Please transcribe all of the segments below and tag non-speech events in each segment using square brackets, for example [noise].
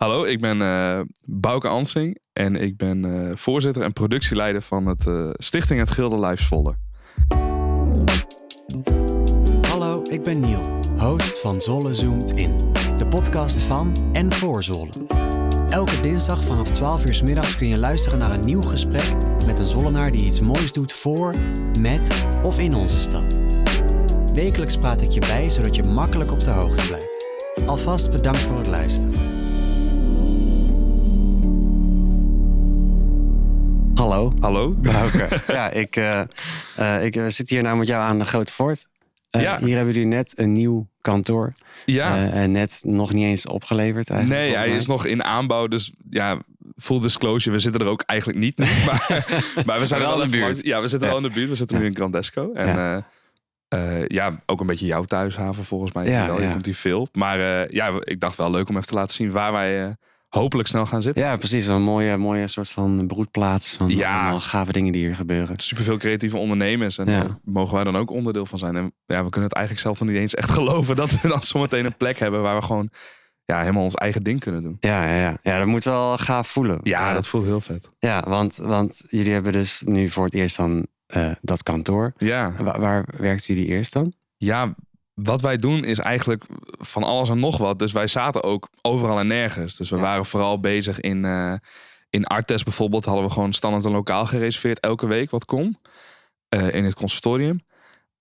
Hallo, ik ben uh, Bouke Ansing en ik ben uh, voorzitter en productieleider van het uh, Stichting Het Gilde Live Zwolle. Hallo, ik ben Niel, host van Zwolle Zoomt In, de podcast van en voor Zwolle. Elke dinsdag vanaf 12 uur s middags kun je luisteren naar een nieuw gesprek met een Zwollenaar die iets moois doet voor, met of in onze stad. Wekelijks praat ik je bij zodat je makkelijk op de hoogte blijft. Alvast bedankt voor het luisteren. Hallo. Hallo. Bouke. [laughs] ja, ik, uh, uh, ik zit hier nou met jou aan de Grote. Uh, ja. Hier hebben jullie net een nieuw kantoor. Ja. en net nog niet eens opgeleverd eigenlijk. Nee, hij is nog in aanbouw. Dus ja, full disclosure, we zitten er ook eigenlijk niet. [laughs] maar, maar we zijn wel in de buurt. Ja, we zitten ja. wel in de buurt. We zitten nu in Grandesco. En ja. Uh, ja, ook een beetje jouw thuishaven volgens mij. Ja, wel. Je komt hier veel. Maar uh, ja, ik dacht wel leuk om even te laten zien waar wij uh, hopelijk snel gaan zitten. Ja, precies. Een mooie, mooie soort van broedplaats van ja, allemaal gave dingen die hier gebeuren. Superveel creatieve ondernemers. En daar mogen wij dan ook onderdeel van zijn. En ja, we kunnen het eigenlijk zelf nog niet eens echt [laughs] geloven dat we dan zometeen een plek hebben waar we gewoon ja, helemaal ons eigen ding kunnen doen. Ja, ja, ja. ja dat moet wel gaaf voelen. Ja, dat voelt heel vet. Ja, want, want jullie hebben dus nu voor het eerst dan uh, dat kantoor. Ja. Waar, waar werkten jullie eerst dan? Ja, wat wij doen is eigenlijk van alles en nog wat. Dus wij zaten ook overal en nergens. Dus we waren vooral bezig in, uh, in Artes bijvoorbeeld. Hadden we gewoon standaard een lokaal gereserveerd elke week wat kon. Uh, in het conservatorium.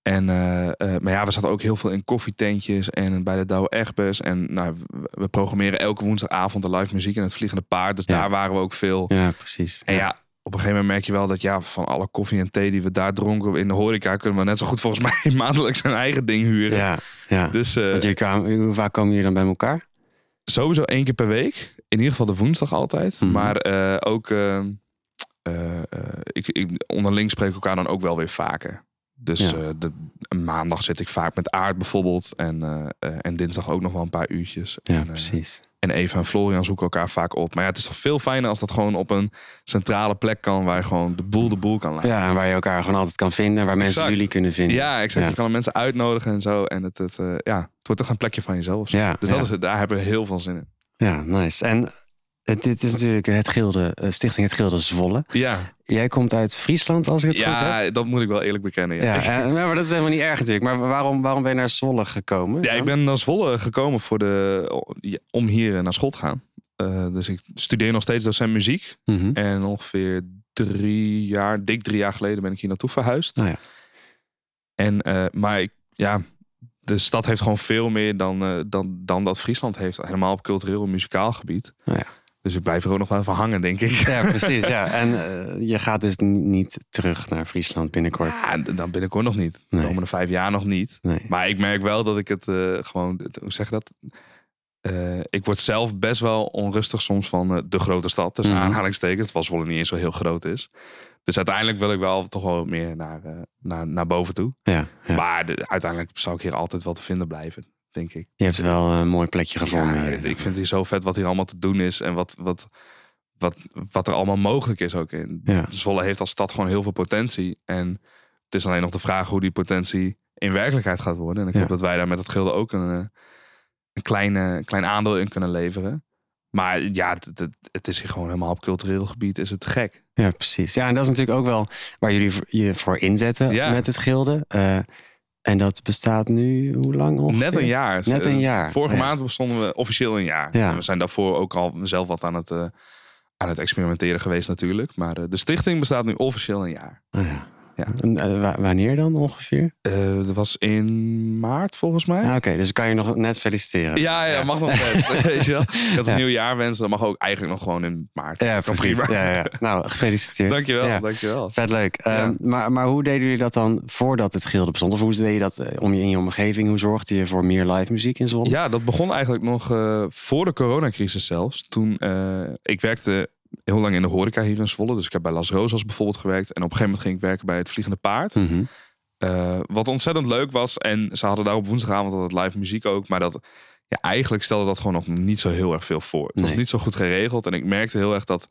En, maar ja, we zaten ook heel veel in koffietentjes en bij de Douwe Egbers. En nou, we programmeren elke woensdagavond de live muziek in het Vliegende Paard. Dus daar waren we ook veel. Ja, precies. En ja, op een gegeven moment merk je wel dat ja, van alle koffie en thee die we daar dronken in de horeca, kunnen we net zo goed volgens [laughs] mij maandelijks een eigen ding huren. Ja, ja. Dus, uh, Want hoe vaak komen jullie dan bij elkaar? Sowieso één keer per week. In ieder geval de woensdag altijd. Mhm. Maar uh, ook, uh, ik, ik, onderling spreken elkaar dan ook wel weer vaker. Dus Ja. de, maandag zit ik vaak met Aard bijvoorbeeld. En, en dinsdag ook nog wel een paar uurtjes. Ja, en, precies. en Eva en Florian zoeken elkaar vaak op. Maar ja, het is toch veel fijner als dat gewoon op een centrale plek kan. Waar je gewoon de boel de boel kan laten. Ja, en waar je elkaar gewoon altijd kan vinden. Waar mensen Exact. jullie kunnen vinden. Ja, exact. Ja. Je kan mensen uitnodigen en zo. En het, het, eh, ja, het wordt toch een plekje van jezelf. Ja, dus dat is het. Daar hebben we heel veel zin in. Ja, nice. En dit is natuurlijk het Gilde, eh, Stichting Het Gilde Zwolle. Ja, Jij komt uit Friesland, als ik het goed heb. ja dat moet ik wel eerlijk bekennen. Ja, Ja, en- maar dat is helemaal niet erg natuurlijk. Maar waarom, waarom ben je naar Zwolle gekomen? Ja, ik ben naar Zwolle gekomen voor de, om hier naar school te gaan. Eh, dus ik studeer nog steeds docent muziek. Mhm. En ongeveer drie jaar, dik drie jaar geleden ben ik hier naartoe verhuisd. Nou ja. En, eh, maar ik, ja, de stad heeft gewoon veel meer dan, eh, dan, dan dat Friesland heeft. Helemaal op cultureel en muzikaal gebied. Nou ja. Dus ik blijf er ook nog wel even hangen, denk ik. Ja, [laughs] precies. Ja. En eh, je gaat dus ni- niet terug naar Friesland binnenkort. Ja, dan binnenkort nog niet. De Nee. komende vijf jaar nog niet. Nee. Maar ik merk wel dat ik het eh, gewoon, het- hoe zeg je dat? Eh, ik word zelf best wel onrustig soms van de grote stad. Dus aanhalingstekens. Terwijl Zwolle niet eens zo heel groot is. Dus uiteindelijk wil ik wel toch wel meer naar, naar, naar boven toe. Ja, ja. Maar de- uiteindelijk zou ik hier altijd wel te vinden blijven, denk ik. Je hebt wel een mooi plekje gevonden. Ja, ik vind het hier zo vet wat hier allemaal te doen is. En wat, wat, wat, wat er allemaal mogelijk is ook in. Ja. Zwolle heeft als stad gewoon heel veel potentie. En het is alleen nog de vraag hoe die potentie in werkelijkheid gaat worden. En ik Ja. hoop dat wij daar met het gilde ook een, eh, een klein, eh, klein aandeel in kunnen leveren. Maar ja, het, het, het is hier gewoon helemaal op cultureel gebied is het gek. Ja, precies. Ja, en dat is natuurlijk ook wel waar jullie je voor inzetten Ja. met het gilde. Eh, en dat bestaat nu, hoe lang ongeveer? Net een jaar. Net een Eh, jaar. Vorige Ja. maand bestonden we officieel een jaar. Ja. En we zijn daarvoor ook al zelf wat aan het, eh, aan het experimenteren geweest natuurlijk. Maar eh, de stichting bestaat nu officieel een jaar. Oh ja. Ja. En, eh, wa- wanneer dan ongeveer? Eh, dat was in maart volgens mij. Ah, Oké, dus kan je nog net feliciteren. Ja, ja, mag nog net. [laughs] Weet je wel? Ik had een nieuw jaar wensen. Dat mag ook eigenlijk nog gewoon in maart. Ja, precies. Ja, ja. [laughs] Nou, gefeliciteerd. Dankjewel, Ja. dankjewel. Vet leuk. Ehm, maar, maar hoe deden jullie dat dan voordat het gilde bestond? Of hoe deed je dat eh, om je in je omgeving? Hoe zorgde je voor meer live muziek in Zwolle? Ja, dat begon eigenlijk nog voor de coronacrisis zelfs. Toen, ik werkte heel lang in de horeca hier in Zwolle. Dus ik heb bij Las Rosas bijvoorbeeld gewerkt. En op een gegeven moment ging ik werken bij het Vliegende Paard. Mhm. Eh, wat ontzettend leuk was. En ze hadden daar op woensdagavond altijd live muziek ook. Maar dat, ja, eigenlijk stelde dat gewoon nog niet zo heel erg veel voor. Het was Nee. niet zo goed geregeld. En ik merkte heel erg dat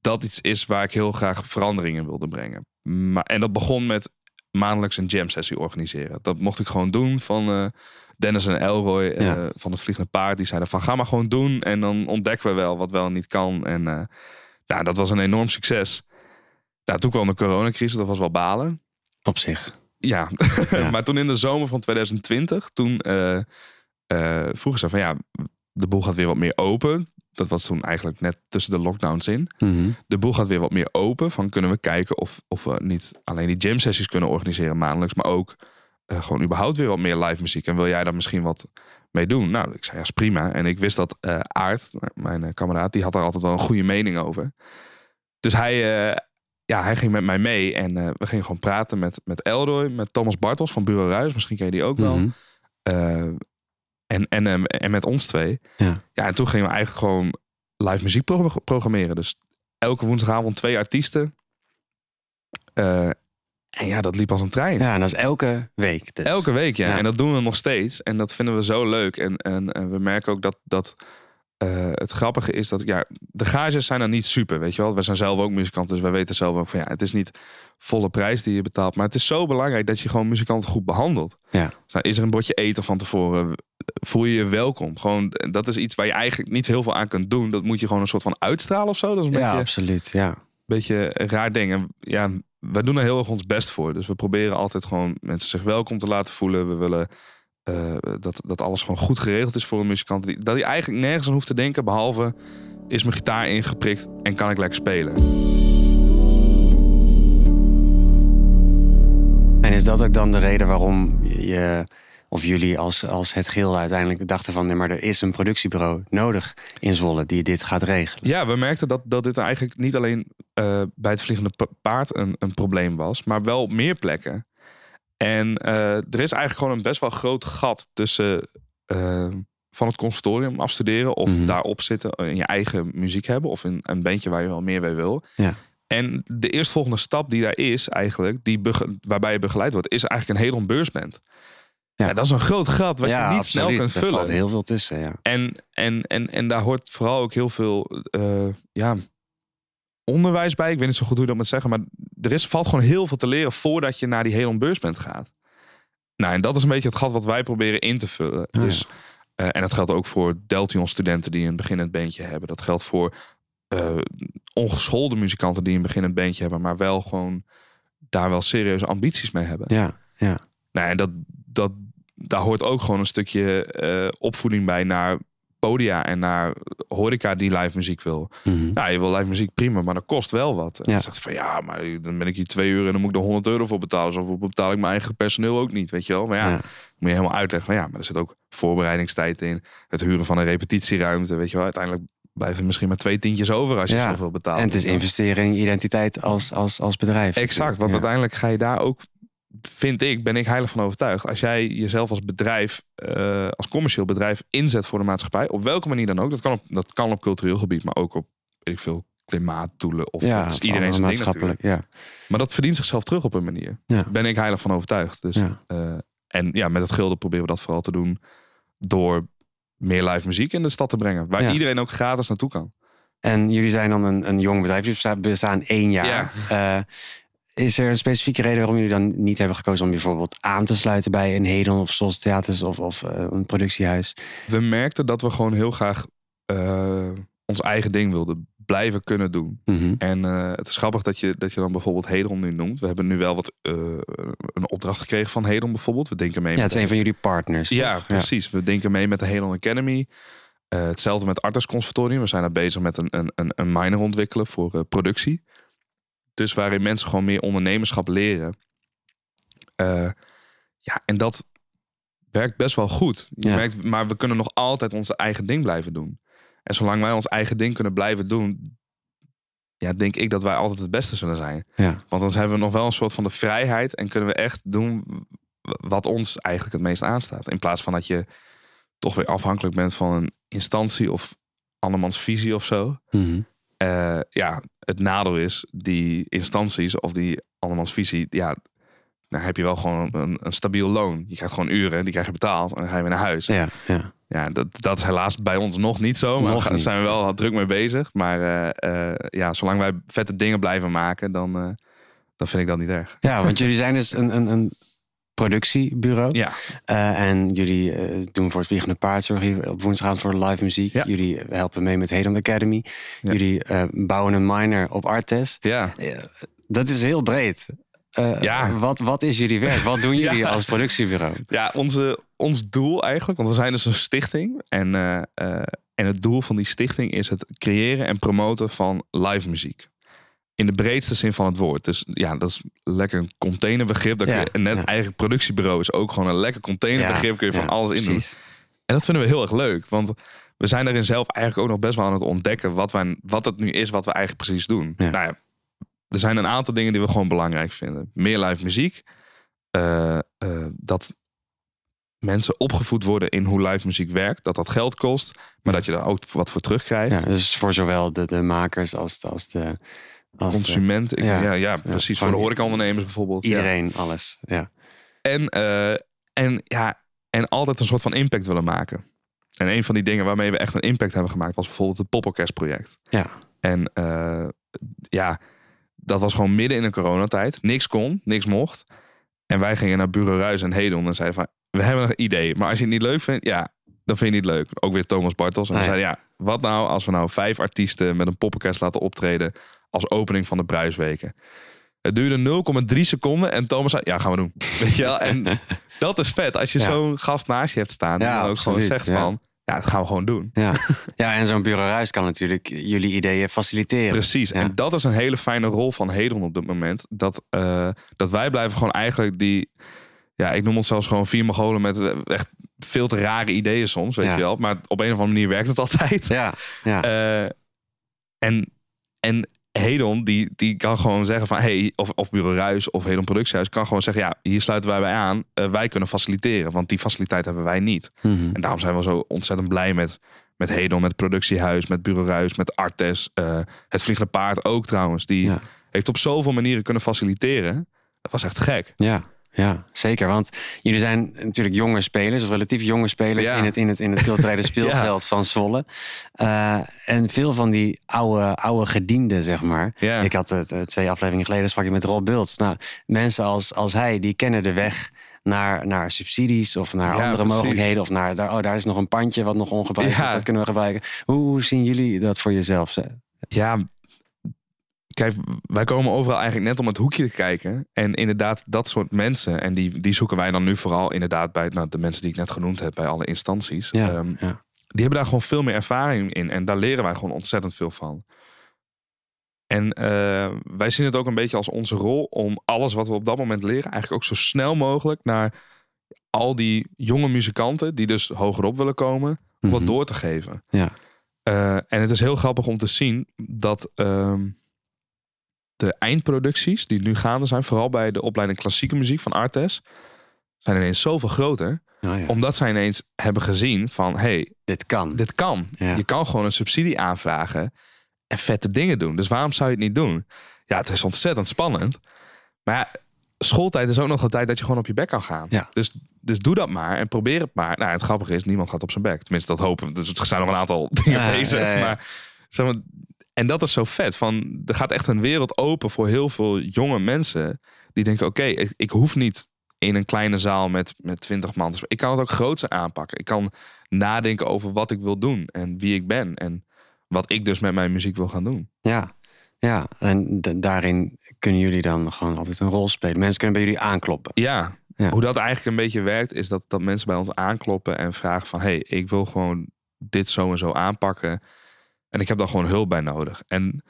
dat iets is waar ik heel graag verandering in wilde brengen. Maar, en dat begon met maandelijks een jam sessie organiseren. Dat mocht ik gewoon doen van eh, Dennis en Elroy eh, van het Vliegende Paard. Die zeiden van ga maar gewoon doen en dan ontdekken we wel wat wel en niet kan. En nou, dat was een enorm succes. Nou, toen kwam de coronacrisis, dat was wel balen. Op zich. Ja, Ja. [laughs] maar toen in de zomer van 2020, toen eh, vroegen ze van ja, de boel gaat weer wat meer open. Dat was toen eigenlijk net tussen de lockdowns in. Mhm. De boel gaat weer wat meer open. Van kunnen we kijken of, of we niet alleen die jam sessies kunnen organiseren maandelijks, maar ook eh, gewoon überhaupt weer wat meer live muziek. En wil jij daar misschien wat mee doen? Nou, ik zei ja, is prima. En ik wist dat eh Aart, mijn eh, kameraad, die had daar altijd wel een goede mening over. Dus hij, ja, hij ging met mij mee en we gingen gewoon praten met, met Elroy, met Thomas Bartels van Bureau Ruis. Misschien ken je die ook wel. Mhm. En, en, en met ons twee. Ja. ja, en toen gingen we eigenlijk gewoon live muziek pro- programmeren. Dus elke woensdagavond twee artiesten. En ja, dat liep als een trein. Ja, en dat is elke week. Dus. Elke week, ja. Ja. En dat doen we nog steeds. En dat vinden we zo leuk. En, en, en we merken ook dat, dat eh, het grappige is dat, ja, de gages zijn dan niet super, weet je wel. We zijn zelf ook muzikanten, dus wij weten zelf ook van, ja, het is niet volle prijs die je betaalt. Maar het is zo belangrijk dat je gewoon muzikanten goed behandelt. Ja. Dus is er een bordje eten van tevoren? Voel je je welkom? Gewoon, dat is iets waar je eigenlijk niet heel veel aan kunt doen. Dat moet je gewoon een soort van uitstralen of zo. Dat is een Ja, beetje absoluut. Ja. beetje raar ding. En ja, wij doen er heel erg ons best voor. Dus we proberen altijd gewoon mensen zich welkom te laten voelen. We willen eh, dat, dat alles gewoon goed geregeld is voor een muzikant. Dat hij eigenlijk nergens aan hoeft te denken. Behalve is mijn gitaar ingeprikt en kan ik lekker spelen. En is dat ook dan de reden waarom je of jullie als, als het geheel uiteindelijk dachten van nee, maar er is een productiebureau nodig in Zwolle die dit gaat regelen? Ja, we merkten dat, dat dit eigenlijk niet alleen eh, bij het Vliegende Pa- Paard een, een probleem was, maar wel op meer plekken. En eh, er is eigenlijk gewoon een best wel groot gat tussen eh, van het consortium afstuderen of Mhm. daarop zitten in je eigen muziek hebben of in een bandje waar je wel meer mee wil. Ja. En de eerstvolgende stap die daar is eigenlijk, die waarbij je begeleid wordt, is eigenlijk een hele beursband. Ja. Ja. dat is een groot gat wat je niet snel kunt Er vullen. valt heel veel tussen, ja. En, en, en, en daar hoort vooral ook heel veel eh, ja, onderwijs bij. Ik weet niet zo goed hoe je dat moet zeggen. Maar er is, valt gewoon heel veel te leren voordat je naar die hele beursband gaat. Nou, en dat is een beetje het gat wat wij proberen in te vullen. ja. dus, eh, en dat geldt ook voor Deltion-studenten die een beginnend bandje hebben. Dat geldt voor eh, ongeschoolde muzikanten die een beginnend bandje hebben. Maar wel gewoon daar wel serieuze ambities mee hebben. Ja, ja. Nou, en dat, dat, daar hoort ook gewoon een stukje eh, opvoeding bij naar podia en naar horeca die live muziek wil. Mhm. Ja, je wil live muziek prima, maar dat kost wel wat. En Ja. dan zegt van ja, maar dan ben ik hier twee uur en dan moet ik er 100 euro voor betalen. Zo betaal ik mijn eigen personeel ook niet, weet je wel. Maar ja, Ja. moet je helemaal uitleggen. Maar ja, maar er zit ook voorbereidingstijd in. Het huren van een repetitieruimte, weet je wel. Uiteindelijk blijft er misschien maar twee tientjes over als je Ja. zoveel betaalt. En het is investering identiteit als, als, als bedrijf. Exact, want uiteindelijk ga je daar ook, vind ik, ben ik heilig van overtuigd. Als jij jezelf als bedrijf, eh, als commercieel bedrijf inzet voor de maatschappij, op welke manier dan ook, dat kan op, dat kan op cultureel gebied, maar ook op, weet ik veel, klimaatdoelen of ja, is iedereen ding maatschappelijk. Ja. Maar dat verdient zichzelf terug op een manier. Ja. Daar ben ik heilig van overtuigd. Dus, Ja. eh, en ja, met het gilde proberen we dat vooral te doen door meer live muziek in de stad te brengen, waar Ja. iedereen ook gratis naartoe kan. En jullie zijn dan een, een jong bedrijf. Jullie bestaan, één jaar. Eh, is er een specifieke reden waarom jullie dan niet hebben gekozen om bijvoorbeeld aan te sluiten bij een Hedon of Sols Theaters of, of eh, een productiehuis? we merkten dat we gewoon heel graag eh, ons eigen ding wilden blijven kunnen doen. Mhm. En eh, het is grappig dat je, dat je dan bijvoorbeeld Hedron nu noemt. We hebben nu wel wat een opdracht gekregen van Hedron bijvoorbeeld. We denken mee Ja, het is een van jullie partners. ja, precies. We denken mee met de Hedron Academy. Hetzelfde met Artes Conservatorium. We zijn daar bezig met een, een, een, minor ontwikkelen voor productie. Dus waarin mensen gewoon meer ondernemerschap leren. Eh, ja, en dat werkt best wel goed. Je Ja. merkt, maar we kunnen nog altijd ons eigen ding blijven doen. En zolang wij ons eigen ding kunnen blijven doen, ja, denk ik dat wij altijd het beste zullen zijn. Ja. Want dan hebben we nog wel een soort van de vrijheid en kunnen we echt doen wat ons eigenlijk het meest aanstaat. In plaats van dat je toch weer afhankelijk bent van een instantie of andermans visie of zo. Mhm. Eh, ja, het nadeel is, die instanties of die andermans visie, ja, dan heb je wel gewoon een, een stabiel loon. Je krijgt gewoon uren, die krijg je betaald en dan ga je weer naar huis. ja, ja. Ja, dat, dat is helaas bij ons nog niet zo. Maar daar zijn we wel druk mee bezig. Maar eh, eh, ja, zolang wij vette dingen blijven maken, dan, dan vind ik dat niet erg. Ja, want jullie zijn dus een, een, een productiebureau. Ja, Eh, en jullie eh, doen voor het Vliegende Paardzorg hier op woensdagavond voor live muziek. Ja. Jullie helpen mee met Hedon Academy. Ja. Jullie eh, bouwen een minor op Artes. ja. Dat is heel breed. Ja. wat, wat is jullie werk? Wat doen [laughs] jullie Ja. als productiebureau? Ja, onze, ons doel eigenlijk, want we zijn dus een stichting. En, en het doel van die stichting is het creëren en promoten van live muziek. In de breedste zin van het woord. Dus ja, dat is lekker een containerbegrip. Dat Ja, kun je, net ja. eigenlijk productiebureau is ook gewoon een lekker containerbegrip. kun je van alles in doen. En dat vinden we heel erg leuk. Want we zijn daarin zelf eigenlijk ook nog best wel aan het ontdekken wat, wij, wat het nu is wat we eigenlijk precies doen. Nou ja, er zijn een aantal dingen die we gewoon belangrijk vinden. Meer live muziek. Eh, eh, dat mensen opgevoed worden in hoe live muziek werkt. Dat dat geld kost. Maar dat je daar ook wat voor terugkrijgt. Ja, dus voor zowel de, de makers als de, als de, als de- Consument. ik- ja. ja, ja, precies. voor de horecaondernemers bijvoorbeeld. Iedereen, alles. Ja. En, eh, en, ja, en altijd een soort van impact willen maken. En een van die dingen waarmee we echt een impact hebben gemaakt... was bijvoorbeeld het Poppenkest project. Ja. En eh, ja, dat was gewoon midden in een coronatijd. Niks kon, niks mocht. En wij gingen naar Bureau Ruis en Hedon en zeiden van... we hebben een idee, maar als je het niet leuk vindt... ja, dan vind je het niet leuk. Ook weer Thomas Bartels. En we zeiden, ja, wat nou als we nou vijf artiesten... met een poppenkast laten optreden... als opening van de Bruisweken. Het duurde 0,3 seconden en Thomas zei, ja, gaan we doen. [laughs] Weet je wel? En [laughs] dat is vet. Als je Ja. zo'n gast naast je hebt staan... Ja, dan ook gewoon zegt ja. van... ja, dat gaan we gewoon doen. Ja. [laughs] ja, en zo'n bureau Ruis kan natuurlijk jullie ideeën faciliteren. Precies. En dat is een hele fijne rol van Hedon op dit moment. Dat, eh, dat wij blijven gewoon eigenlijk die... Ja, ik noem ons zelfs gewoon vier mogolen met eh, echt veel te rare ideeën soms, weet je wel. Maar op een of andere manier werkt het altijd. Ja, ja. Eh, en, en Hedon, die, die kan gewoon zeggen van... Hey, of, of Bureau Ruis of Hedon Productiehuis kan gewoon zeggen... Ja, hier sluiten wij bij aan. Eh, wij kunnen faciliteren, want die faciliteit hebben wij niet. Mhm. En daarom zijn we zo ontzettend blij met, met Hedon, met Productiehuis, met Bureau Ruis, met Artes. eh, het Vliegende Paard ook trouwens. Die Ja. heeft op zoveel manieren kunnen faciliteren. Dat was echt gek. Ja, ja, zeker. Want jullie zijn natuurlijk jonge spelers, of relatief jonge spelers Ja. in, het, in, het, in het culturele [laughs] speelveld van Zwolle. Eh, en veel van die oude, oude gedienden, zeg maar. Ja. Ik had het eh, twee afleveringen geleden sprak ik met Rob Bults. Nou, mensen als, als hij, die kennen de weg naar, naar subsidies of naar Ja, andere precies. mogelijkheden. Of naar, daar, oh, daar is nog een pandje wat nog ongebruikt is. Dat kunnen we gebruiken. Hoe, hoe zien jullie dat voor jezelf? Ja, kijk, wij komen overal eigenlijk net om het hoekje te kijken. En inderdaad, dat soort mensen, en die, die zoeken wij dan nu vooral inderdaad bij nou, de mensen die ik net genoemd heb, bij alle instanties. Ja, Ehm, ja. die hebben daar gewoon veel meer ervaring in. En daar leren wij gewoon ontzettend veel van. En eh, wij zien het ook een beetje als onze rol om alles wat we op dat moment leren, eigenlijk ook zo snel mogelijk naar al die jonge muzikanten die dus hogerop willen komen, om wat Mhm. door te geven. Ja. Eh, en het is heel grappig om te zien dat ehm, de eindproducties die nu gaande zijn, vooral bij de opleiding klassieke muziek van Artes, zijn ineens zoveel groter. Oh, ja. Omdat zij ineens hebben gezien van, hey, Dit kan. dit kan. Ja. Je kan gewoon een subsidie aanvragen en vette dingen doen. Dus waarom zou je het niet doen? Ja, het is ontzettend spannend. Maar ja, schooltijd is ook nog een tijd dat je gewoon op je bek kan gaan. Ja. Dus, dus doe dat maar en probeer het maar. Nou, het grappige is, niemand gaat op zijn bek. Tenminste, dat hopen we. Dus er zijn nog een aantal [laughs] dingen bezig. Maar, zeg maar, en dat is zo vet. Van, er gaat echt een wereld open voor heel veel jonge mensen. Die denken, oké, ik, ik hoef niet in een kleine zaal met, met 20 man. Ik kan het ook grootser aanpakken. Ik kan nadenken over wat ik wil doen en wie ik ben. En wat ik dus met mijn muziek wil gaan doen. Ja, ja. en daarin kunnen jullie dan gewoon altijd een rol spelen. Mensen kunnen bij jullie aankloppen. Ja, Ja. hoe dat eigenlijk een beetje werkt, is dat, dat mensen bij ons aankloppen en vragen van... hey, ik wil gewoon dit zo en zo aanpakken. En ik heb daar gewoon hulp bij nodig. En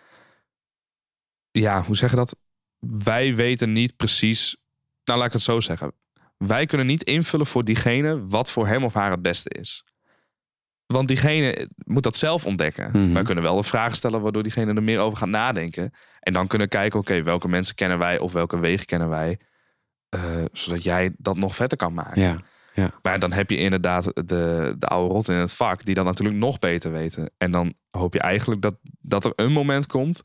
ja, hoe zeg je dat? Wij weten niet precies... Nou, laat ik het zo zeggen. Wij kunnen niet invullen voor diegene wat voor hem of haar het beste is. Want diegene moet dat zelf ontdekken. Mhm. Wij kunnen wel de vragen stellen waardoor diegene er meer over gaat nadenken. En dan kunnen kijken, oké, welke mensen kennen wij of welke wegen kennen wij. eh, zodat jij dat nog vetter kan maken. Ja, Maar dan heb je inderdaad de, de oude rot in het vak, die dat natuurlijk nog beter weten. En dan hoop je eigenlijk dat, dat er een moment komt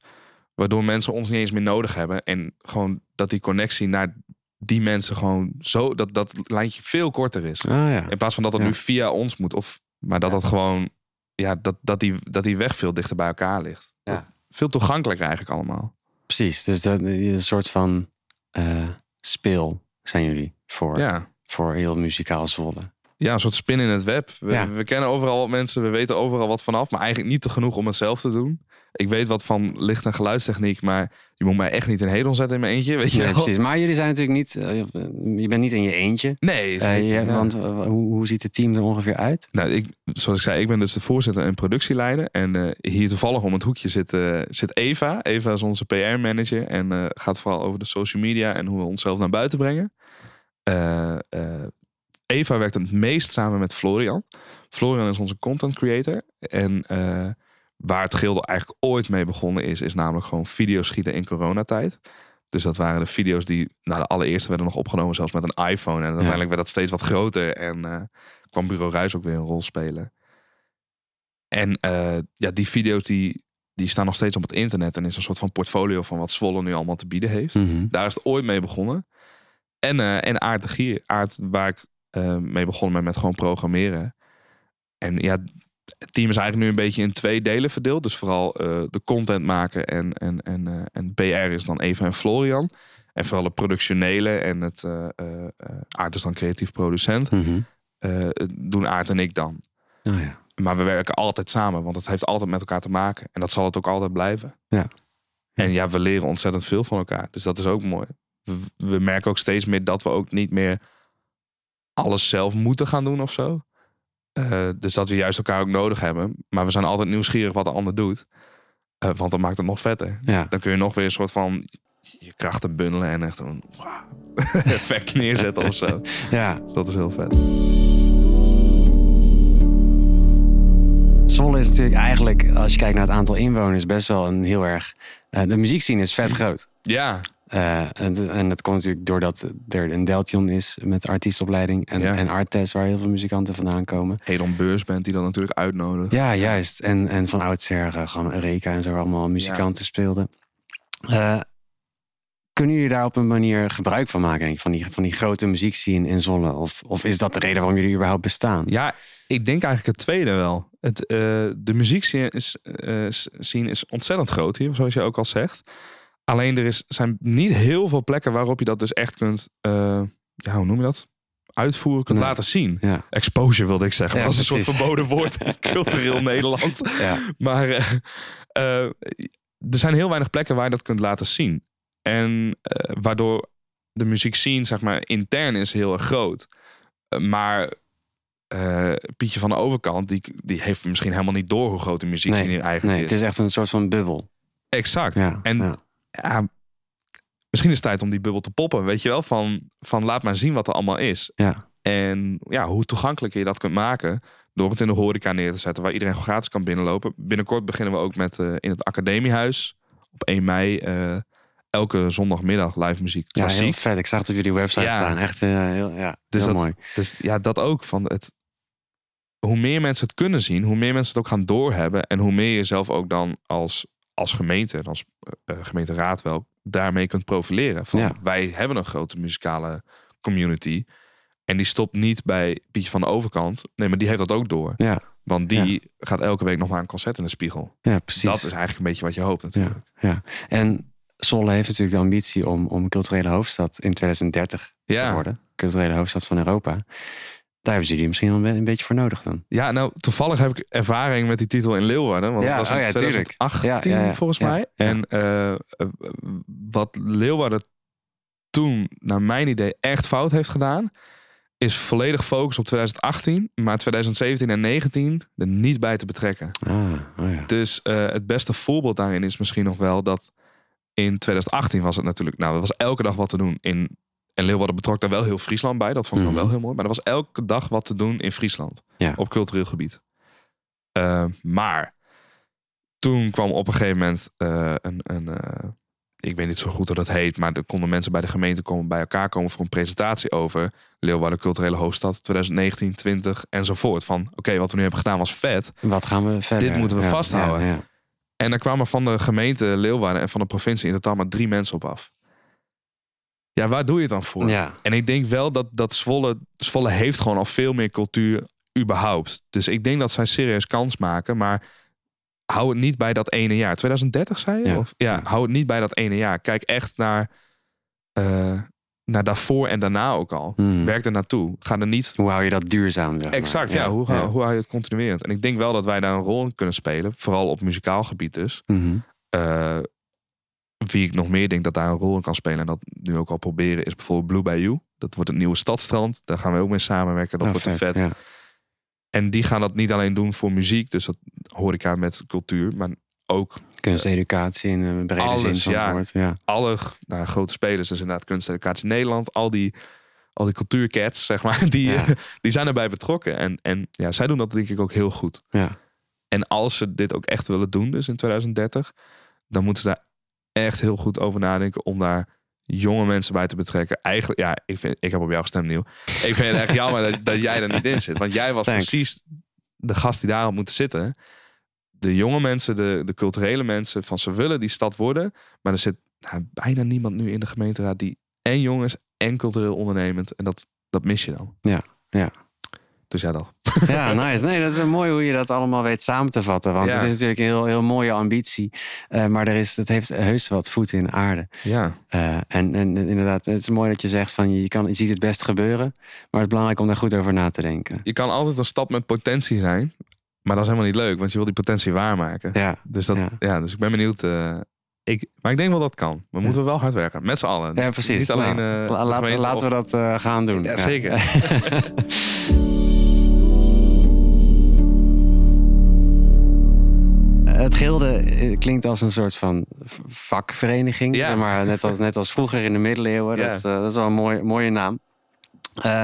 waardoor mensen ons niet eens meer nodig hebben. En gewoon dat die connectie naar die mensen gewoon zo, dat dat lijntje veel korter is. ah, ja. In plaats van dat het Ja. nu via ons moet. Of, maar dat dat gewoon, ja, dat, dat, die, dat die weg veel dichter bij elkaar ligt. Ja. Veel toegankelijker eigenlijk allemaal. precies. Dus dat is een soort van eh, speel zijn jullie voor, Ja. Voor heel muzikaal Zwolle. ja, een soort spin in het web. We, Ja. we kennen overal wat mensen, we weten overal wat vanaf, maar eigenlijk niet te genoeg om het zelf te doen. Ik weet wat van licht- en geluidstechniek, maar je moet mij echt niet in hedel zetten in mijn eentje, weet je Nee, precies. Maar jullie zijn natuurlijk niet, eh, je bent niet in je eentje. Nee, Eh, je- ja. Want eh, hoe, hoe ziet het team er ongeveer uit? Nou, ik, zoals ik zei, ik ben dus de voorzitter en productieleider. En hier toevallig om het hoekje zit, zit Eva. Eva is onze PR-manager en gaat vooral over de social media en hoe we onszelf naar buiten brengen. Eva werkt het meest samen met Florian. Florian is onze content creator. En eh, waar het gilde eigenlijk ooit mee begonnen is, is namelijk gewoon video's schieten in coronatijd. Dus dat waren de video's die, nou de allereerste werden nog opgenomen zelfs met een iPhone. En uiteindelijk werd dat steeds wat groter en eh, kwam Bureau Ruis ook weer een rol spelen. En eh, ja, die video's die, die staan nog steeds op het internet en is een soort van portfolio van wat Zwolle nu allemaal te bieden heeft. Mhm. Daar is het ooit mee begonnen. En, eh en Aard de Gier. Aard waar ik eh, mee begonnen ben met gewoon programmeren. En ja, het team is eigenlijk nu een beetje in twee delen verdeeld. Dus vooral eh, de content maken en, en, en, eh, en PR is dan Eva en Florian. En vooral het productionele en het Aard is dan creatief producent. Mhm. doen Aard en ik dan. Oh ja. Maar we werken altijd samen, want het heeft altijd met elkaar te maken. En dat zal het ook altijd blijven. Ja. En ja, we leren ontzettend veel van elkaar. Dus dat is ook mooi. We, we merken ook steeds meer dat we ook niet meer alles zelf moeten gaan doen of zo. Eh, dus dat we juist elkaar ook nodig hebben. Maar we zijn altijd nieuwsgierig wat de ander doet. Eh, want dat maakt het nog vetter. Ja. Dan kun je nog weer een soort van je krachten bundelen en echt een wauw, [laughs] effect neerzetten of zo. [laughs] ja. Dus dat is heel vet. Zwolle is natuurlijk eigenlijk, als je kijkt naar het aantal inwoners, best wel een heel erg... eh, de muziekscene is vet groot. Ja, Eh, en, en dat komt natuurlijk doordat er een Deltion is met artiestopleiding. En, Ja. en Artes, waar heel veel muzikanten vandaan komen. Hedon Beursband die dan natuurlijk uitnodigt. Ja, juist. En, en van oudsher eh, gewoon Eureka en zo allemaal muzikanten speelden. Eh, kunnen jullie daar op een manier gebruik van maken, denk ik, van die, van die grote muziekscene in Zwolle? Of, of is dat de reden waarom jullie überhaupt bestaan? Ja, ik denk eigenlijk het tweede wel. Het, de muziekscene is, scene is ontzettend groot hier, zoals je ook al zegt. Alleen er is, zijn niet heel veel plekken waarop je dat dus echt kunt, eh, ja, hoe noem je dat? Uitvoeren, kunt Nee. laten zien. Ja. Exposure wilde ik zeggen. Ja, dat is een soort verboden woord in [laughs] cultureel Nederland. Ja. Maar eh, eh, er zijn heel weinig plekken waar je dat kunt laten zien. En waardoor de muziekscene, zeg maar, intern is heel erg groot. Maar Pietje van de overkant, die, die heeft misschien helemaal niet door hoe groot de muziekscene Nee, hier eigenlijk nee, is. het is echt een soort van bubbel. Exact. Ja, en ja. Ja, misschien is het tijd om die bubbel te poppen. Weet je wel, van, van laat maar zien wat er allemaal is. Ja. En ja, hoe toegankelijker je dat kunt maken. Door het in de horeca neer te zetten, waar iedereen gratis kan binnenlopen. Binnenkort beginnen we ook met eh, in het Academiehuis. Op 1 mei eh, elke zondagmiddag live muziek. Ja, heel vet. Ik zag het op jullie website Ja. staan. Echt eh, heel, ja, Dus heel dat- mooi. Dus ja, dat ook. Van het, hoe meer mensen het kunnen zien, hoe meer mensen het ook gaan doorhebben. En hoe meer je zelf ook dan als, als gemeente, en als eh, eh, gemeenteraad wel, daarmee kunt profileren. Van, Ja. Wij hebben een grote muzikale community. En die stopt niet bij Pietje van de overkant. Nee, maar die heeft dat ook door. Ja. Want die gaat elke week nog maar een concert in de spiegel. Ja, precies. Dat is eigenlijk een beetje wat je hoopt natuurlijk. Ja. En Zwolle heeft natuurlijk de ambitie om, om culturele hoofdstad in 2030 te Ja. worden. Culturele hoofdstad van Europa. Daar hebben jullie misschien wel een beetje voor nodig dan. Ja, nou, toevallig heb ik ervaring met die titel in Leeuwarden. Want Ja, dat was in oh ja, tuurlijk. 2018 Ja, ja, ja. volgens mij. En eh, wat Leeuwarden toen, naar mijn idee, echt fout heeft gedaan... is volledig focus op 2018, maar 2017 en 2019 er niet bij te betrekken. Ah, oh ja. Dus eh, het beste voorbeeld daarin is misschien nog wel dat in 2018 was het natuurlijk, nou, er was elke dag wat te doen in. En Leeuwarden betrok daar wel heel Friesland bij. Dat vond ik Mhm. dan wel heel mooi. Maar er was elke dag wat te doen in Friesland. Ja. Op cultureel gebied. Eh, maar toen kwam op een gegeven moment eh, een, een eh, ik weet niet zo goed hoe dat heet, maar er konden mensen bij de gemeente komen, bij elkaar komen voor een presentatie over Leeuwarden culturele hoofdstad 2019, 20 enzovoort. Van oké, wat we nu hebben gedaan was vet. Wat gaan we verder? Dit moeten we Ja, vasthouden. Ja, ja. En daar kwamen van de gemeente Leeuwarden en van de provincie in totaal maar drie mensen op af. Ja, waar doe je het dan voor? Ja. En ik denk wel dat, dat Zwolle, Zwolle heeft gewoon al veel meer cultuur überhaupt. Dus ik denk dat zij serieus kans maken. Maar hou het niet bij dat ene jaar. 2030 zei je? Ja. Of, ja, Ja. hou het niet bij dat ene jaar. Kijk echt naar uh, naar daarvoor en daarna ook al. Hmm. Werk er naartoe. Ga er niet... Hoe hou je dat duurzaam? zeg maar? Exact, ja. Hoe, ga- hoe hou je het continuerend? En ik denk wel dat wij daar een rol in kunnen spelen. Vooral op muzikaal gebied dus. Mhm. Eh, wie ik nog meer denk dat daar een rol in kan spelen. En dat nu ook al proberen is bijvoorbeeld Blue Bayou. Dat wordt het nieuwe stadstrand. Daar gaan we ook mee samenwerken. Dat Oh, wordt vet. Ja. En die gaan dat niet alleen doen voor muziek. Dus dat horeca met cultuur. Maar ook Kunsteducatie in de brede Alles, zin van ja. het woord. Ja. alle nou, grote spelers. Dus inderdaad kunsteducatie Nederland. Al die, al die cultuurcats, zeg maar. [laughs] Die, Ja. die zijn erbij betrokken. En, en ja, zij doen dat denk ik ook heel goed. Ja. En als ze dit ook echt willen doen, dus in 2030, dan moeten ze daar echt heel goed over nadenken om daar jonge mensen bij te betrekken. Eigenlijk, ja, ik, vind, ik heb op jou gestemd, Nieuw. Ik vind het echt jammer dat, dat jij er niet in zit. Want jij was Thanks. precies de gast die daar had moeten zitten. De jonge mensen, de, de culturele mensen, van ze willen die stad worden. Maar er zit nou, bijna niemand nu in de gemeenteraad die en jong is en cultureel ondernemend. En dat, dat mis je dan. Ja, ja. Dus ja, dat. Ja, nice. Nee, dat is mooi hoe je dat allemaal weet samen te vatten. Want Ja. het is natuurlijk een heel, heel mooie ambitie. Eh, maar er is, het heeft heus wat voeten in aarde. Ja, Eh, en, en inderdaad, het is mooi dat je zegt van je, kan, je ziet het best gebeuren. Maar het is belangrijk om daar goed over na te denken. je kan altijd een stad met potentie zijn. Maar dat is helemaal niet leuk, want je wil die potentie waarmaken. Ja, Dus, dat, Ja. ja. dus ik ben benieuwd. eh, ik, maar ik denk wel dat kan. We moeten wel hard werken. Met z'n allen. ja precies. Niet alleen, Nou, laten, laten we dat gaan doen. Ja, [laughs] Het gilde eh, klinkt als een soort van vakvereniging. Ja. Zeg maar, net, als, net als vroeger in de middeleeuwen. Ja. Dat, eh, dat is wel een mooie, mooie naam. Eh,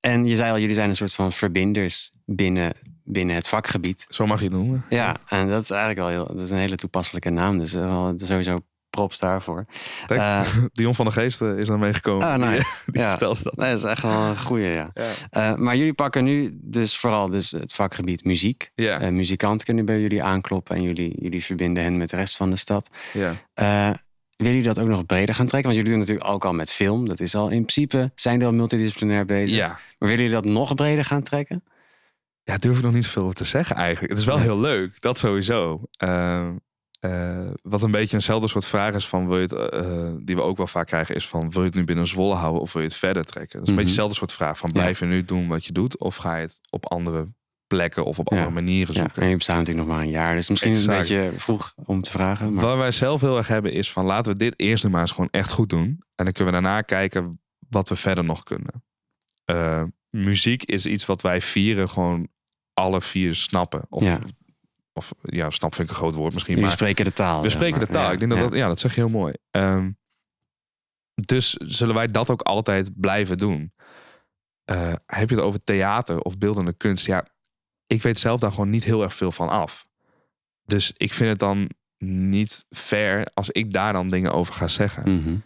en je zei al, jullie zijn een soort van verbinders binnen, binnen het vakgebied. Zo mag je het noemen. Ja, en dat is eigenlijk wel heel, dat is een hele toepasselijke naam. Dus wel sowieso props daarvoor. Kijk, Eh, [laughs] Dion van der Geesten is daar meegekomen. Ah, Die- nice. [laughs] Die, Ja. vertelde dat. Nee, dat is echt wel een goeie, ja. Ja. Eh, maar jullie pakken nu dus vooral dus het vakgebied muziek. Ja, Eh, muzikanten kunnen bij jullie aankloppen en jullie, jullie verbinden hen met de rest van de stad. ja. Eh, willen jullie dat ook nog breder gaan trekken? Want jullie doen natuurlijk ook al met film. Dat is al in principe, zijn er al multidisciplinair bezig. ja. Maar willen jullie dat nog breder gaan trekken? Ja, durf ik nog niet zoveel te zeggen eigenlijk. Het is wel heel leuk, dat sowieso. Eh, wat een beetje eenzelfde soort vraag is van, wil je het, eh, die we ook wel vaak krijgen, is van, wil je het nu binnen Zwolle houden of wil je het verder trekken? Dat is een Mhm. beetje hetzelfde soort vraag van, Ja. blijf je nu doen wat je doet of ga je het op andere plekken of op Ja. andere manieren Ja, zoeken? en je bestaat natuurlijk nog maar een jaar. Dus misschien is het een beetje vroeg om te vragen. Maar... Wat wij zelf heel erg hebben is van, laten we dit eerst nu maar eens gewoon echt goed doen. En dan kunnen we daarna kijken wat we verder nog kunnen. Eh, muziek is iets wat wij vieren gewoon alle vier snappen. Of, Ja. Of ja, snap vind ik een groot woord misschien. Jullie Maar spreken de taal. we spreken de taal. Ja, Ik denk dat ja. dat, ja, dat zeg je heel mooi. Ehm, dus zullen wij dat ook altijd blijven doen. Eh, heb je het over theater of beeldende kunst? Ja, ik weet zelf daar gewoon niet heel erg veel van af. Dus ik vind het dan niet fair als ik daar dan dingen over ga zeggen. Mhm.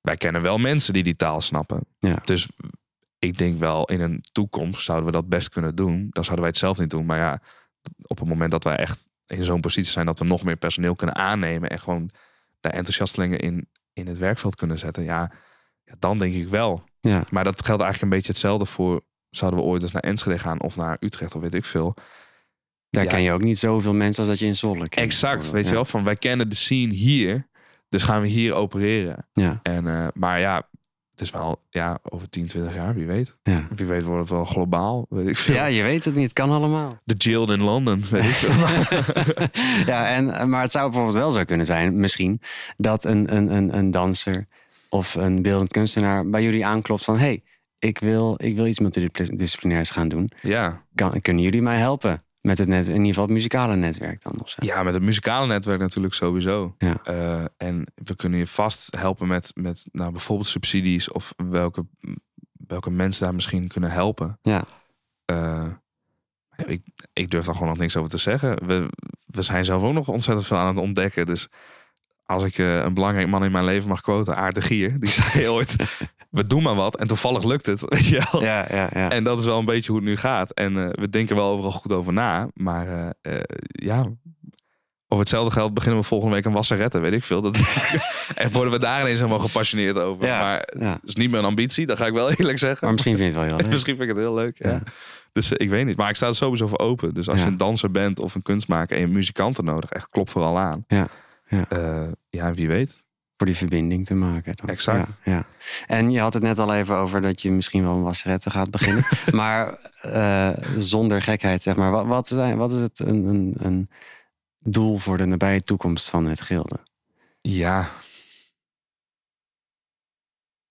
Wij kennen wel mensen die die taal snappen. Ja. Dus ik denk wel in een toekomst zouden we dat best kunnen doen. Dan zouden wij het zelf niet doen. Maar ja, op het moment dat wij echt in zo'n positie zijn dat we nog meer personeel kunnen aannemen en gewoon daar enthousiastelingen in, in het werkveld kunnen zetten, ja, ja, dan denk ik wel. Ja. Maar dat geldt eigenlijk een beetje hetzelfde voor. Zouden we ooit eens naar Enschede gaan of naar Utrecht of weet ik veel. Daar Ja. ken je ook niet zoveel mensen als dat je in Zwolle kent. Exact, weet Ja. je wel. Van wij kennen de scene hier, dus gaan we hier opereren. Ja, En, eh, maar ja, het is wel ja, over 10, 20 jaar, wie weet. ja. Wie weet wordt het wel globaal, weet ik veel. ja, je weet het niet. Het kan allemaal. De Jill in London, weet ik veel. [laughs] [laughs] ja, en, maar het zou bijvoorbeeld wel zo kunnen zijn, misschien, dat een, een, een, een danser of een beeldend kunstenaar bij jullie aanklopt van: hey, ik wil, ik wil iets multidisciplinairs gaan doen. ja. Kan, kunnen jullie mij helpen? Met het net, in ieder geval het muzikale netwerk dan of zo. ja, met het muzikale netwerk natuurlijk sowieso. Ja. Eh, en we kunnen je vast helpen met, met nou, bijvoorbeeld subsidies of welke, welke mensen daar misschien kunnen helpen. Ja. Eh, ik, ik durf daar gewoon nog niks over te zeggen. We, we zijn zelf ook nog ontzettend veel aan het ontdekken. Dus als ik eh, een belangrijk man in mijn leven mag quoten, Aart de Gier, die zei [laughs] ooit: We doen maar wat en toevallig lukt het. [laughs] Weet je wel? Ja, ja, ja. En dat is wel een beetje hoe het nu gaat. En eh, we denken wel overal goed over na. Maar eh, eh, ja, over hetzelfde geld beginnen we volgende week een wasseretten, weet ik veel. Dat, [laughs] en worden we daar ineens helemaal gepassioneerd over. Ja, Maar ja. dat is niet mijn ambitie, dat ga ik wel [laughs] eerlijk zeggen. Maar misschien vind je het wel heel leuk. Misschien vind ik het heel leuk. Ja. Dus ik weet niet. Maar ik sta er sowieso voor open. Dus als je een danser bent of een kunstmaker en je muzikanten nodig, echt klop vooral aan. Ja, ja. Ja, wie weet. Voor die verbinding te maken. Dan. Exact. Ja, ja. En je had het net al even over dat je misschien wel een wasserette gaat beginnen. [laughs] maar uh, zonder gekheid, zeg maar. Wat, wat, zijn, wat is het een, een, een doel voor de nabije toekomst van het gilde? Ja.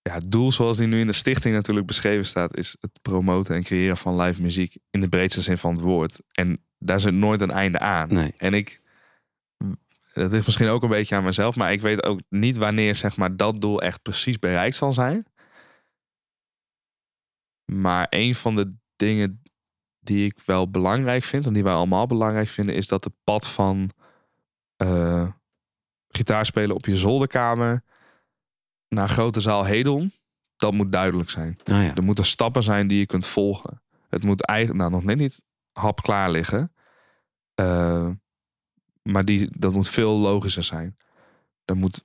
Ja, het doel zoals die nu in de stichting natuurlijk beschreven staat, is het promoten en creëren van live muziek in de breedste zin van het woord. En daar zit nooit een einde aan. Nee. En ik, dat ligt misschien ook een beetje aan mezelf, maar ik weet ook niet wanneer zeg maar, dat doel echt precies bereikt zal zijn. Maar een van de dingen die ik wel belangrijk vind, en die wij allemaal belangrijk vinden, is dat het pad van uh, gitaar spelen op je zolderkamer naar grote zaal Hedon, dat moet duidelijk zijn. Oh ja. Er moeten stappen zijn die je kunt volgen. Het moet eigenlijk nou, nog net niet hap klaar liggen. Uh, maar die, dat moet veel logischer zijn. Er moet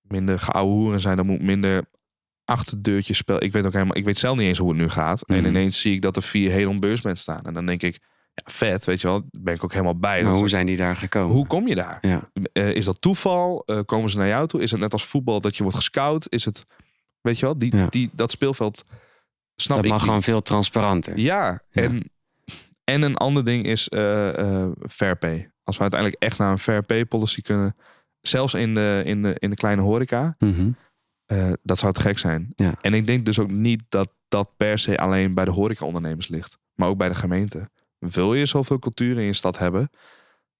minder geouwe hoeren zijn. Er moet minder achterdeurtjes spelen. Ik weet ook helemaal, ik weet zelf niet eens hoe het nu gaat. En Mhm. ineens zie ik dat er vier Hedon beursbands staan. En dan denk ik, ja, vet, weet je wel. Daar ben ik ook helemaal bij. Maar hoe zijn die daar gekomen? hoe kom je daar? Ja. Eh, is dat toeval? Eh, komen ze naar jou toe? Is het net als voetbal dat je wordt gescout? Is het, weet je wel, die, Ja. die, dat speelveld snap dat ik mag niet. gewoon veel transparanter. Ja, Ja. En, en een ander ding is eh fair pay. Als we uiteindelijk echt naar een fair pay policy kunnen, zelfs in de, in de, in de kleine horeca, Mhm. eh, dat zou te gek zijn. Ja. En ik denk dus ook niet dat dat per se alleen bij de horecaondernemers ligt, maar ook bij de gemeente. Wil je zoveel cultuur in je stad hebben,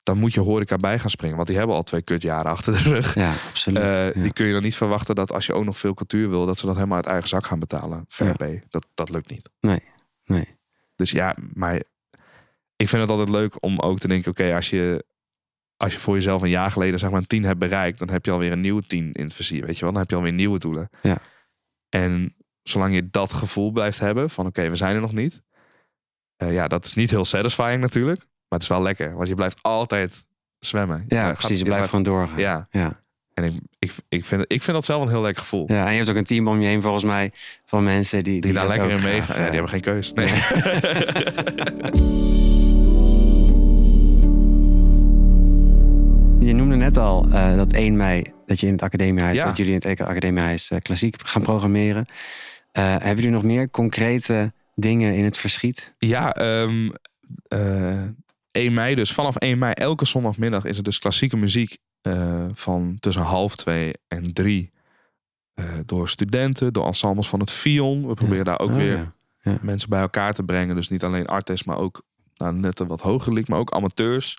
dan moet je horeca bij gaan springen. Want die hebben al twee kutjaren achter de rug. Ja, absoluut. Eh, ja. Die kun je dan niet verwachten dat als je ook nog veel cultuur wil, dat ze dat helemaal uit eigen zak gaan betalen. Fair Ja. pay. Dat, dat lukt niet. Nee, nee. Dus ja, maar ik vind het altijd leuk om ook te denken: oké, als je. Als je voor jezelf een jaar geleden zeg maar een 10 hebt bereikt, dan heb je alweer een nieuwe 10 in het vizier. Weet je wel, dan heb je alweer nieuwe doelen. Ja. En zolang je dat gevoel blijft hebben van oké, we zijn er nog niet. eh, ja, dat is niet heel satisfying natuurlijk. Maar het is wel lekker, want je blijft altijd zwemmen. Ja, precies. Je blijft gewoon doorgaan. Ja, Ja. en ik, ik, ik, vind, ik vind dat zelf een heel lekker gevoel. ja, en je hebt ook een team om je heen volgens mij van mensen die, Die, daar lekker in meegaan. Ja, eh, die hebben geen keus. Nee. [laughs] [laughs] Je noemde net al eh, dat 1 mei dat je in het academiehuis, Ja. dat jullie in het academiehuis eh, klassiek gaan programmeren. Eh, hebben jullie nog meer concrete dingen in het verschiet? Ja, ehm eh, 1 mei dus. Vanaf 1 mei, elke zondagmiddag is er dus klassieke muziek van tussen half twee en drie. door studenten, door ensembles van het Fion. We proberen daar ook Oh, weer ja. mensen bij elkaar te brengen. Dus niet alleen artists, maar ook nou, net een wat hoger liek, maar ook amateurs.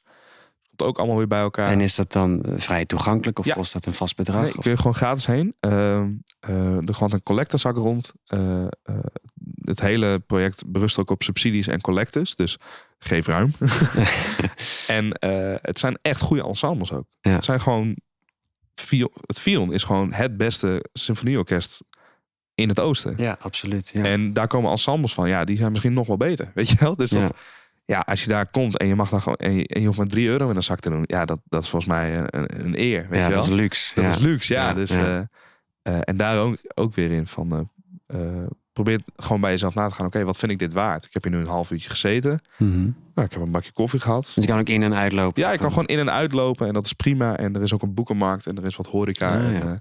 Ook allemaal weer bij elkaar. En is dat dan eh, vrij toegankelijk of Ja. kost dat een vast bedrag? Nee, Of- kun je gewoon gratis heen. Ehm, eh, er gaat een collectezak rond. Eh, het hele project berust ook op subsidies en collectors. Dus geef ruim. [laughs] [laughs] en het zijn echt goede ensembles ook. Ja. Het zijn gewoon... Het Fion is gewoon het beste symfonieorkest in het oosten. Ja, absoluut. Ja. En daar komen ensembles van. Ja, die zijn misschien nog wel beter. Weet je wel? Dus dat, Ja. Ja. als je daar komt en je mag dan gewoon... En je, en je hoeft maar 3 euro in een zak te doen. Ja, dat, dat is volgens mij een, een, een eer. Weet ja, je wel? dat is luxe. Dat ja. is luxe, ja. Ja, dus, eh, eh, en daar ook, ook weer in van... eh, eh, probeer gewoon bij jezelf na te gaan. Oké, wat vind ik dit waard? Ik heb hier nu een half uurtje gezeten. Mhm. Nou, ik heb een bakje koffie gehad. Dus je kan ook in en uitlopen. Ja, ik kan gewoon in en uitlopen. En dat is prima. En er is ook een boekenmarkt. En er is wat horeca. Ah, en, eh,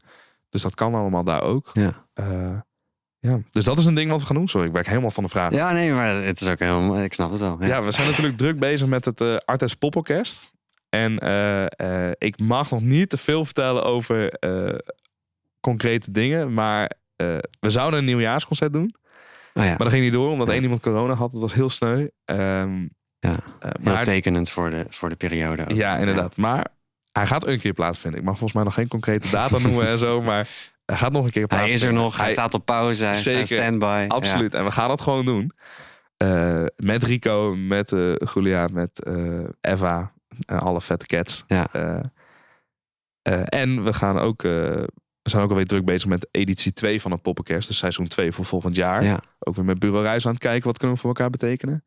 dus dat kan allemaal daar ook. Ja. Ja. Dus dat is een ding wat we gaan doen. Sorry, ik werk helemaal van de vraag. ja, nee, maar het is ook helemaal... Ik snap het wel. Ja. Ja, we zijn natuurlijk druk bezig met het eh Artes Poporkest. En eh, eh, ik mag nog niet te veel vertellen over eh, concrete dingen. Maar eh, we zouden een nieuwjaarsconcert doen. Oh, ja. Maar dat ging niet door, omdat Ja. één iemand corona had. Dat was heel sneu. Ehm, Ja, Heel maar, tekenend voor de, voor de periode. ook. ja, inderdaad. Maar hij gaat een keer plaatsvinden. Ik mag volgens mij nog geen concrete data noemen en zo. Maar hij gaat nog een keer Hij is er nog, hij, staat op pauze, hij Zeker. staat standby. Absoluut. En we gaan dat gewoon doen. Eh, met Rico, met eh Julia, met eh, Eva. En alle vette cats. Ja. En we gaan ook... we zijn ook alweer druk bezig met editie 2 van het Poppenkast. Dus seizoen 2 voor volgend jaar. Ja. Ook weer met Bureau Reis aan het kijken. Wat kunnen we voor elkaar betekenen?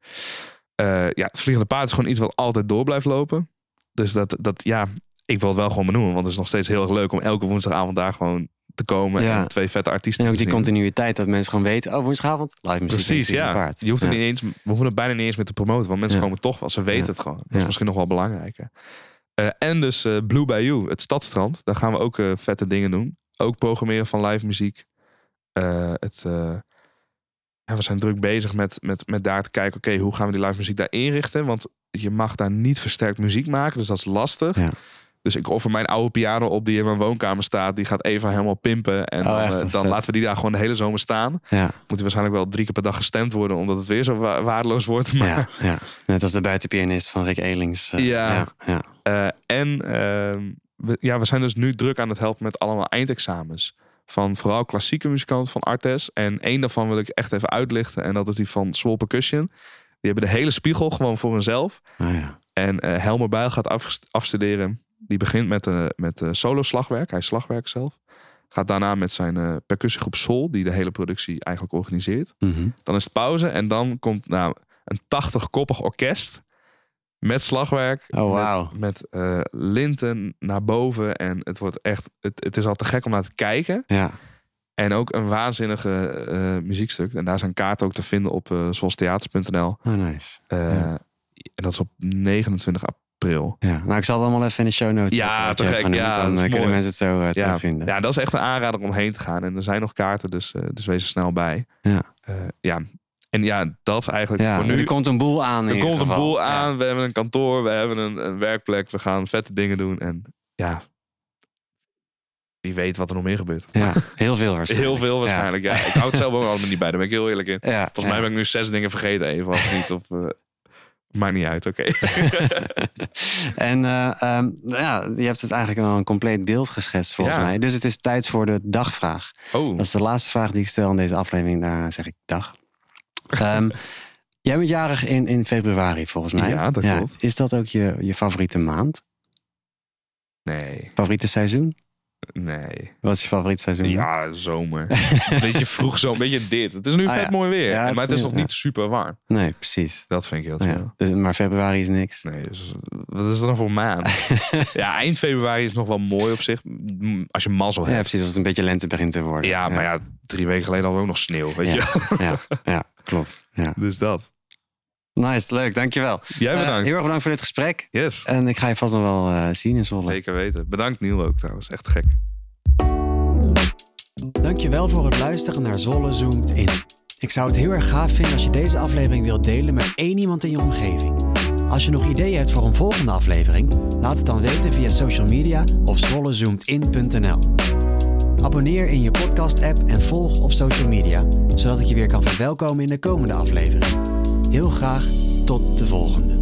Ja, het Vliegende Paard is gewoon iets wat altijd door blijft lopen. Dus dat, dat ja, ik wil het wel gewoon benoemen. Want het is nog steeds heel erg leuk om elke woensdagavond daar gewoon te komen. Ja. En twee vette artiesten En ook die continuïteit dat mensen gewoon weten, oh woensdagavond, live muziek. Precies, ja. Paard. Je hoeft ja. het niet eens, we hoeven het bijna niet eens meer te promoten, want mensen Ja. komen toch wel. Ze weten het gewoon. Dat is misschien nog wel belangrijker. Eh, en dus eh, Blue Bayou, het stadstrand. Daar gaan we ook eh, vette dingen doen. Ook programmeren van live muziek. Het, ja, we zijn druk bezig met, met, met daar te kijken, oké, hoe gaan we die live muziek daar inrichten? Want je mag daar niet versterkt muziek maken, dus dat is lastig. Dus ik offer mijn oude piano op die in mijn woonkamer staat. Die gaat Eva helemaal pimpen. En Oh, dan, echt? eh, dan laten we die daar gewoon de hele zomer staan. Ja, Moet die waarschijnlijk wel drie keer per dag gestemd worden, omdat het weer zo wa- waardeloos wordt. Maar, ja, ja. Net als de buitenpianist van Rick Elings. eh, Ja. ja. Eh, en ehm, we, ja, we zijn dus nu druk aan het helpen met allemaal eindexamens. Van vooral klassieke muzikanten van Artes. En één daarvan wil ik echt even uitlichten. En dat is die van Swole Percussion. Die hebben de hele spiegel gewoon voor hunzelf. Oh, ja. En Helmer Bijl gaat af, afstuderen. Die begint met, eh met eh, solo slagwerk. Hij is slagwerk zelf. Gaat daarna met zijn eh, percussiegroep Sol. Die de hele productie eigenlijk organiseert. Mhm. Dan is het pauze. En dan komt nou, een 80-koppig orkest. Met slagwerk. Oh, wauw. Met, met linten naar boven. En het wordt echt. Het, het is al te gek om naar te kijken. ja. En ook een waanzinnige muziekstuk. En daar zijn kaarten ook te vinden op uh, zoalstheaters.nl. Oh, nice. Ja. En dat is op 29 april. Ja, nou ik zal het allemaal even in de show notes Ja, zetten. te gek. genoemd. Ja, dan eh, kunnen mooi. mensen het zo eh, Ja, terugvinden. ja, dat is echt een aanrader om heen te gaan. En er zijn nog kaarten, dus, eh, dus wees er snel bij. Ja. Ja. En ja, dat is eigenlijk Ja, voor nu. er komt een boel aan. Er komt een boel Ja. aan. We hebben een kantoor, we hebben een, een werkplek. We gaan vette dingen doen. En ja, wie weet wat er nog meer gebeurt. Ja, heel veel waarschijnlijk. Heel veel waarschijnlijk. Ja. Ik hou het zelf ook allemaal niet bij. Daar ben ik heel eerlijk in. Ja, Volgens mij ja. ben ik nu zes dingen vergeten even. Of niet. Of, maakt niet uit, oké. [laughs] en eh, ehm, nou ja, je hebt het eigenlijk wel een compleet beeld geschetst volgens Ja. mij. Dus het is tijd voor de dagvraag. Oh, Dat is de laatste vraag die ik stel in deze aflevering. Daarna zeg ik dag. [laughs] Ehm, jij bent jarig in, in februari volgens mij. Ja, dat klopt. Is dat ook je, je favoriete maand? nee. Favoriete seizoen? Nee. Wat is je favoriete seizoen? Ja, zomer. Een beetje vroeg zo, een beetje dit. Het is nu Ah, vet ja. mooi weer. Ja, het maar het is is- nog ja. niet super warm. Nee, precies. Dat vind ik heel chill. Ja. Dus, maar februari is niks. Nee, dus, wat is dat dan voor maand? [laughs] ja, eind februari is nog wel mooi op zich. m, Als je mazzel Ja, hebt. precies. Als het een beetje lente begint te worden. Ja, maar ja, drie weken geleden hadden we ook nog sneeuw, weet Ja. je. Ja, ja, klopt. Ja. [laughs] Dus dat. Nice, leuk. Dankjewel. Jij Eh, bedankt. heel erg bedankt voor dit gesprek. yes. En ik ga je vast nog wel eh, zien in Zwolle. Zeker weten. Bedankt Niel ook trouwens. Echt gek. Dankjewel voor het luisteren naar Zolle Zoomt In. Ik zou het heel erg gaaf vinden als je deze aflevering wilt delen met één iemand in je omgeving. Als je nog ideeën hebt voor een volgende aflevering, laat het dan weten via social media of zwollezoomedin.nl. Abonneer in je podcast-app en volg op social media, zodat ik je weer kan verwelkomen in de komende aflevering. Heel graag tot de volgende.